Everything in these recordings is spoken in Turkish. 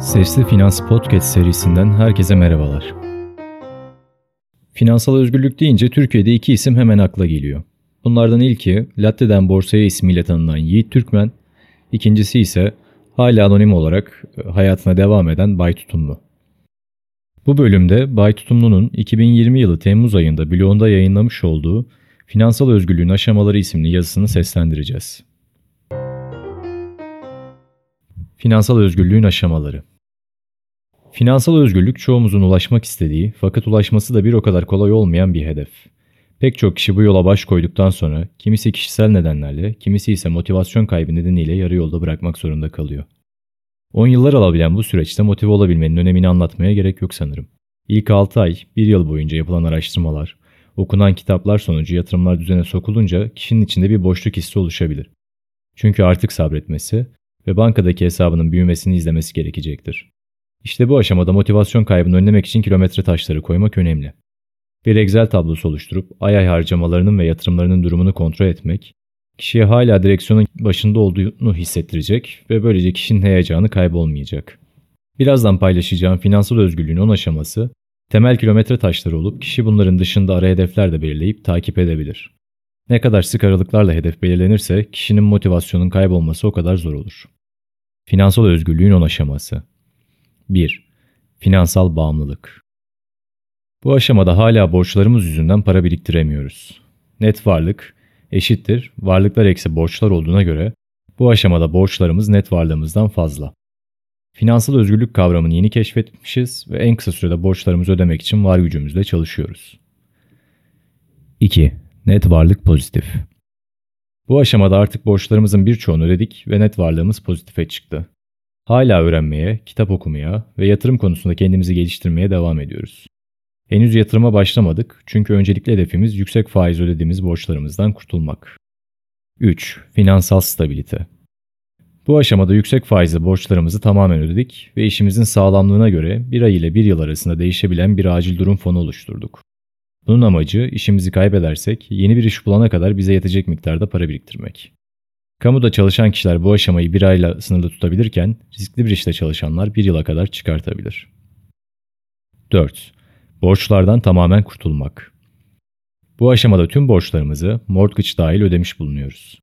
Sesli Finans Podcast serisinden herkese merhabalar. Finansal özgürlük deyince Türkiye'de iki isim hemen akla geliyor. Bunlardan ilki Latte'den Borsaya ismiyle tanınan Yiğit Türkmen, ikincisi ise hala anonim olarak e, hayatına devam eden Bay Tutumlu. Bu bölümde Bay Tutumlu'nun 2020 yılı Temmuz ayında blogunda yayınlamış olduğu Finansal Özgürlüğün Aşamaları isimli yazısını seslendireceğiz. Finansal özgürlüğün aşamaları Finansal özgürlük çoğumuzun ulaşmak istediği fakat ulaşması da bir o kadar kolay olmayan bir hedef. Pek çok kişi bu yola baş koyduktan sonra kimisi kişisel nedenlerle, kimisi ise motivasyon kaybı nedeniyle yarı yolda bırakmak zorunda kalıyor. 10 yıllar alabilen bu süreçte motive olabilmenin önemini anlatmaya gerek yok sanırım. İlk 6 ay, 1 yıl boyunca yapılan araştırmalar, okunan kitaplar sonucu yatırımlar düzene sokulunca kişinin içinde bir boşluk hissi oluşabilir. Çünkü artık sabretmesi ve bankadaki hesabının büyümesini izlemesi gerekecektir. İşte bu aşamada motivasyon kaybını önlemek için kilometre taşları koymak önemli. Bir Excel tablosu oluşturup ay ay harcamalarının ve yatırımlarının durumunu kontrol etmek, kişiye hala direksiyonun başında olduğunu hissettirecek ve böylece kişinin heyecanı kaybolmayacak. Birazdan paylaşacağım finansal özgürlüğün 10 aşaması, temel kilometre taşları olup kişi bunların dışında ara hedefler de belirleyip takip edebilir. Ne kadar sık aralıklarla hedef belirlenirse kişinin motivasyonun kaybolması o kadar zor olur. Finansal özgürlüğün 10 aşaması 1. Finansal bağımlılık Bu aşamada hala borçlarımız yüzünden para biriktiremiyoruz. Net varlık eşittir varlıklar eksi borçlar olduğuna göre bu aşamada borçlarımız net varlığımızdan fazla. Finansal özgürlük kavramını yeni keşfetmişiz ve en kısa sürede borçlarımızı ödemek için var gücümüzle çalışıyoruz. 2. Net varlık pozitif. Bu aşamada artık borçlarımızın birçoğunu ödedik ve net varlığımız pozitife çıktı. Hala öğrenmeye, kitap okumaya ve yatırım konusunda kendimizi geliştirmeye devam ediyoruz. Henüz yatırıma başlamadık çünkü öncelikli hedefimiz yüksek faiz ödediğimiz borçlarımızdan kurtulmak. 3. Finansal stabilite. Bu aşamada yüksek faizli borçlarımızı tamamen ödedik ve işimizin sağlamlığına göre bir ay ile bir yıl arasında değişebilen bir acil durum fonu oluşturduk. Bunun amacı işimizi kaybedersek yeni bir iş bulana kadar bize yetecek miktarda para biriktirmek. Kamuda çalışan kişiler bu aşamayı bir ayla sınırlı tutabilirken riskli bir işte çalışanlar bir yıla kadar çıkartabilir. 4. Borçlardan tamamen kurtulmak. Bu aşamada tüm borçlarımızı mortgage dahil ödemiş bulunuyoruz.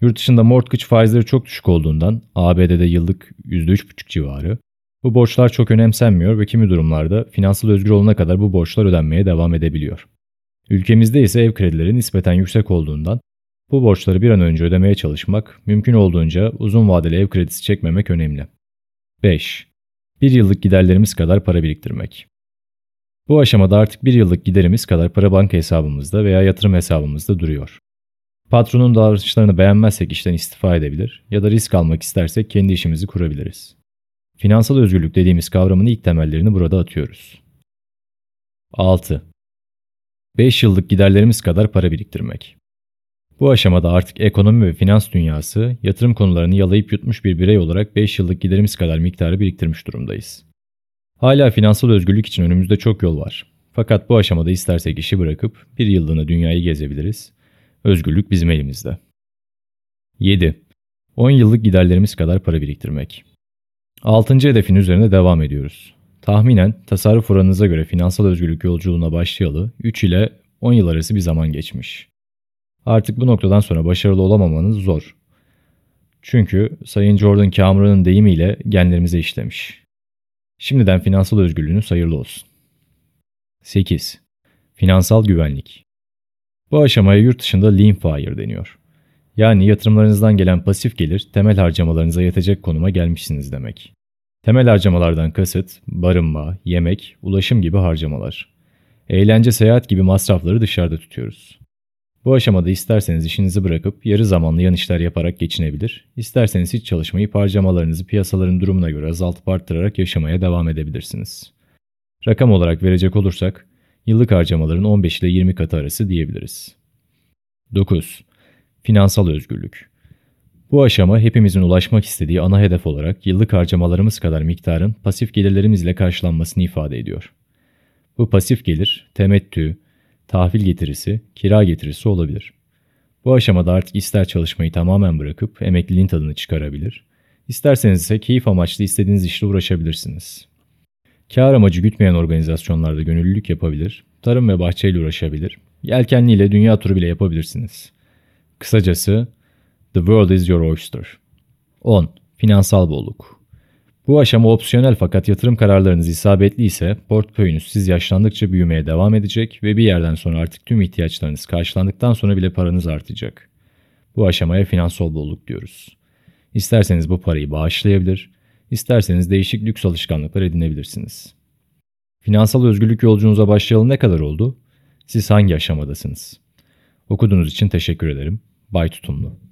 Yurt dışında mortgage faizleri çok düşük olduğundan ABD'de yıllık %3,5 civarı. Bu borçlar çok önemsenmiyor ve kimi durumlarda finansal özgür olana kadar bu borçlar ödenmeye devam edebiliyor. Ülkemizde ise ev kredileri nispeten yüksek olduğundan bu borçları bir an önce ödemeye çalışmak, mümkün olduğunca uzun vadeli ev kredisi çekmemek önemli. 5. Bir yıllık giderlerimiz kadar para biriktirmek. Bu aşamada artık bir yıllık giderimiz kadar para banka hesabımızda veya yatırım hesabımızda duruyor. Patronun davranışlarını beğenmezsek işten istifa edebilir ya da risk almak istersek kendi işimizi kurabiliriz. Finansal özgürlük dediğimiz kavramın ilk temellerini burada atıyoruz. 6. 5 yıllık giderlerimiz kadar para biriktirmek. Bu aşamada artık ekonomi ve finans dünyası yatırım konularını yalayıp yutmuş bir birey olarak 5 yıllık giderimiz kadar miktarı biriktirmiş durumdayız. Hala finansal özgürlük için önümüzde çok yol var. Fakat bu aşamada istersek işi bırakıp bir yıllığına dünyayı gezebiliriz. Özgürlük bizim elimizde. 7. 10 yıllık giderlerimiz kadar para biriktirmek. 6. hedefin üzerine devam ediyoruz. Tahminen tasarruf oranınıza göre finansal özgürlük yolculuğuna başlayalı 3 ile 10 yıl arası bir zaman geçmiş. Artık bu noktadan sonra başarılı olamamanız zor. Çünkü Sayın Jordan Cameron'ın deyimiyle genlerimize işlemiş. Şimdiden finansal özgürlüğünüz hayırlı olsun. 8. Finansal güvenlik. Bu aşamaya yurt dışında lean fire deniyor. Yani yatırımlarınızdan gelen pasif gelir temel harcamalarınıza yetecek konuma gelmişsiniz demek. Temel harcamalardan kasıt barınma, yemek, ulaşım gibi harcamalar. Eğlence, seyahat gibi masrafları dışarıda tutuyoruz. Bu aşamada isterseniz işinizi bırakıp yarı zamanlı yan işler yaparak geçinebilir, isterseniz hiç çalışmayıp harcamalarınızı piyasaların durumuna göre azaltıp arttırarak yaşamaya devam edebilirsiniz. Rakam olarak verecek olursak, yıllık harcamaların 15 ile 20 katı arası diyebiliriz. 9. Finansal özgürlük. Bu aşama hepimizin ulaşmak istediği ana hedef olarak yıllık harcamalarımız kadar miktarın pasif gelirlerimizle karşılanmasını ifade ediyor. Bu pasif gelir, temettü, tahvil getirisi, kira getirisi olabilir. Bu aşamada artık ister çalışmayı tamamen bırakıp emekliliğin tadını çıkarabilir, İsterseniz ise keyif amaçlı istediğiniz işle uğraşabilirsiniz. Kar amacı gütmeyen organizasyonlarda gönüllülük yapabilir, tarım ve bahçeyle uğraşabilir, yelkenliyle dünya turu bile yapabilirsiniz. Kısacası, the world is your oyster. 10. Finansal bolluk. Bu aşama opsiyonel fakat yatırım kararlarınız isabetli ise portföyünüz siz yaşlandıkça büyümeye devam edecek ve bir yerden sonra artık tüm ihtiyaçlarınız karşılandıktan sonra bile paranız artacak. Bu aşamaya finansal bolluk diyoruz. İsterseniz bu parayı bağışlayabilir, isterseniz değişik lüks alışkanlıklar edinebilirsiniz. Finansal özgürlük yolculuğunuza başlayalı ne kadar oldu? Siz hangi aşamadasınız? Okuduğunuz için teşekkür ederim. Bay Tutumlu